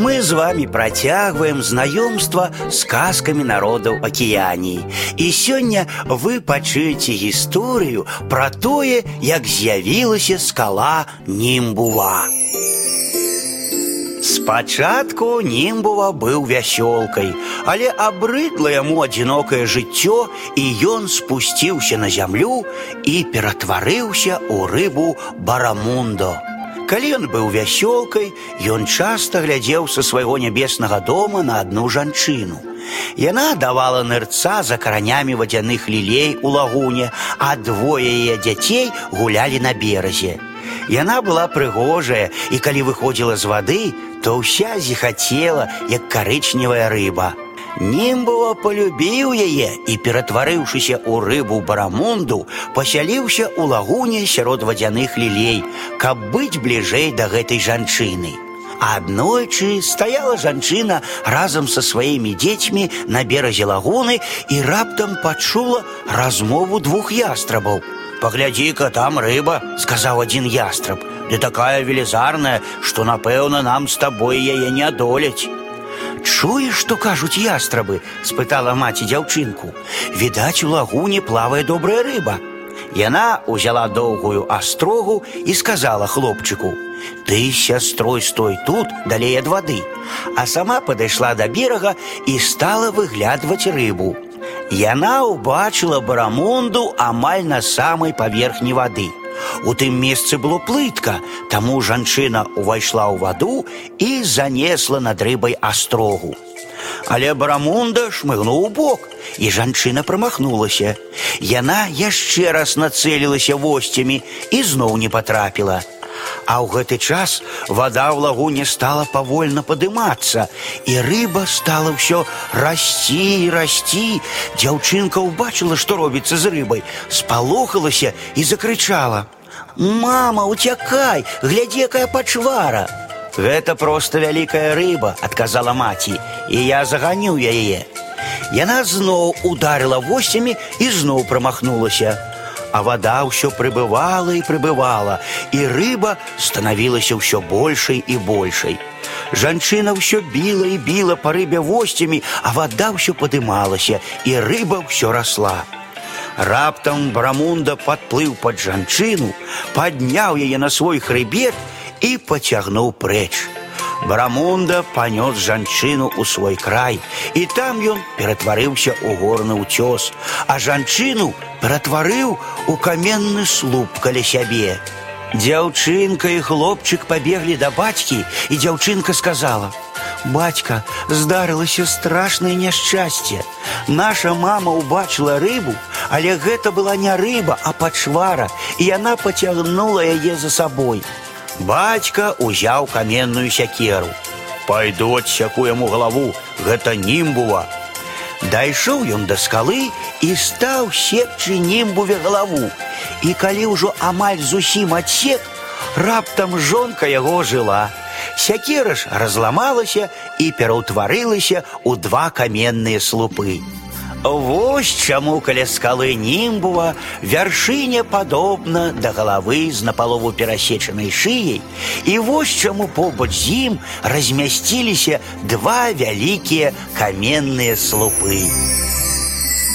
Мы з вами працягваем знаёмства з казкамі народаў акіяніі. І сёння вы пачуеце гісторыю пра тое, як з'явілася скала Німбува. Спачатку Німбува быў вясёлкай, але абрыдла яму адзінокае жыццё, і ён спусціўся на зямлю і ператварыўся ў рыбу барамундо. Калі ён быў вясёлкай, ён часта глядзеў са свайго нябеснага дома на адну жанчыну. Яна давала нырца за каранямі вадзяных лілей у лагуне, а двое яе дзяцей гулялі на беразе. Яна была прыгожая, і калі выходзіла з вады, то ўся зіхацела, як карычневая рыба. Німбова полюбіў яе і, ператварыўшыся ў рыбу барамунду, пасяліўся ў лагуне сярод вадзяных лілей, каб быць бліжэй да гэтай жанчыны. Аднойчы стаяла жанчына разам са сваімі дзецьмі на беразе лагуны і раптам пачула размову двух ястрабаў. «Паглядзі-ка, там рыба», — сказаў адзін ястраб. «Ды такая велізарная, што, напэўна, нам з табой яе не адолець». Чуеш, што кажуць ястрабы? спытала маці дзяўчынку. Відаць, у лагуне плавае добрая рыба. Яна узяла доўгую астрогу і сказала хлопчыку: « Ты сястрой стой тут далей ад вады, а сама падышла да берага і стала выглядваць рыбу. Яна ўбачыла барамунду амаль на самай паверхні вады. У тым месцы было плытка, таму жанчына ўвайшла ў ваду і занесла над рыбай астрогу. Але барамунда шмыгнуў у бок, і жанчына прамахнулася. Яна яшчэ раз нацэлілася восцямі і зноў не патрапіла. А ў гэты час вода ў лагуне стала павольна падымацца, і рыба стала ўсё расці і расці. Дзяўчынка ўбачыла, што робіцца з рыбай, спалохалася і закрычала: « Мама, уцякай, глядзі, якая пачвара! Гэта проста вялікая рыба, адказала маці, і я заганю яе. Яна зноў ударыла восямі і зноў прамахнулася а вода ўсё прыбывала і прыбывала, і рыба станавілася ўсё большай і большай. Жанчына ўсё біла і біла па рыбе восцямі, а вода ўсё падымалася, і рыба ўсё расла. Раптам Брамунда падплыў пад жанчыну, падняў яе на свой хрыбет і пацягнуў прэч. Барамунда панёс жанчыну ў свой край, і там ён ператварыўся ў горны ўцёс, а жанчыну ператварыў у каменны слуп каля сябе. Дзяўчынка і хлопчык пабеглі да бацькі, і дзяўчынка сказала: « Бацька, здарылася страшнае няшчасце. Наша мама ўбачыла рыбу, але гэта была не рыба, а пачвара, і яна пацягнула яе за сабой. Бацька узяў каменную сякеру. Пайду адсяку яму галаву, гэта німбува. Дайшоў ён да скалы і стаў секчы німбуве галаву. І калі ўжо амаль зусім адсек, раптам жонка яго жыла. Сякера ж разламалася і пераўтварылася ў два каменныя слупы. Вось чаму каля скалы німбува вяршыня падобна да галавы з напалову перасечанай шыяй, і вось чаму побач з ім размясціліся два вялікія каменныя слупы.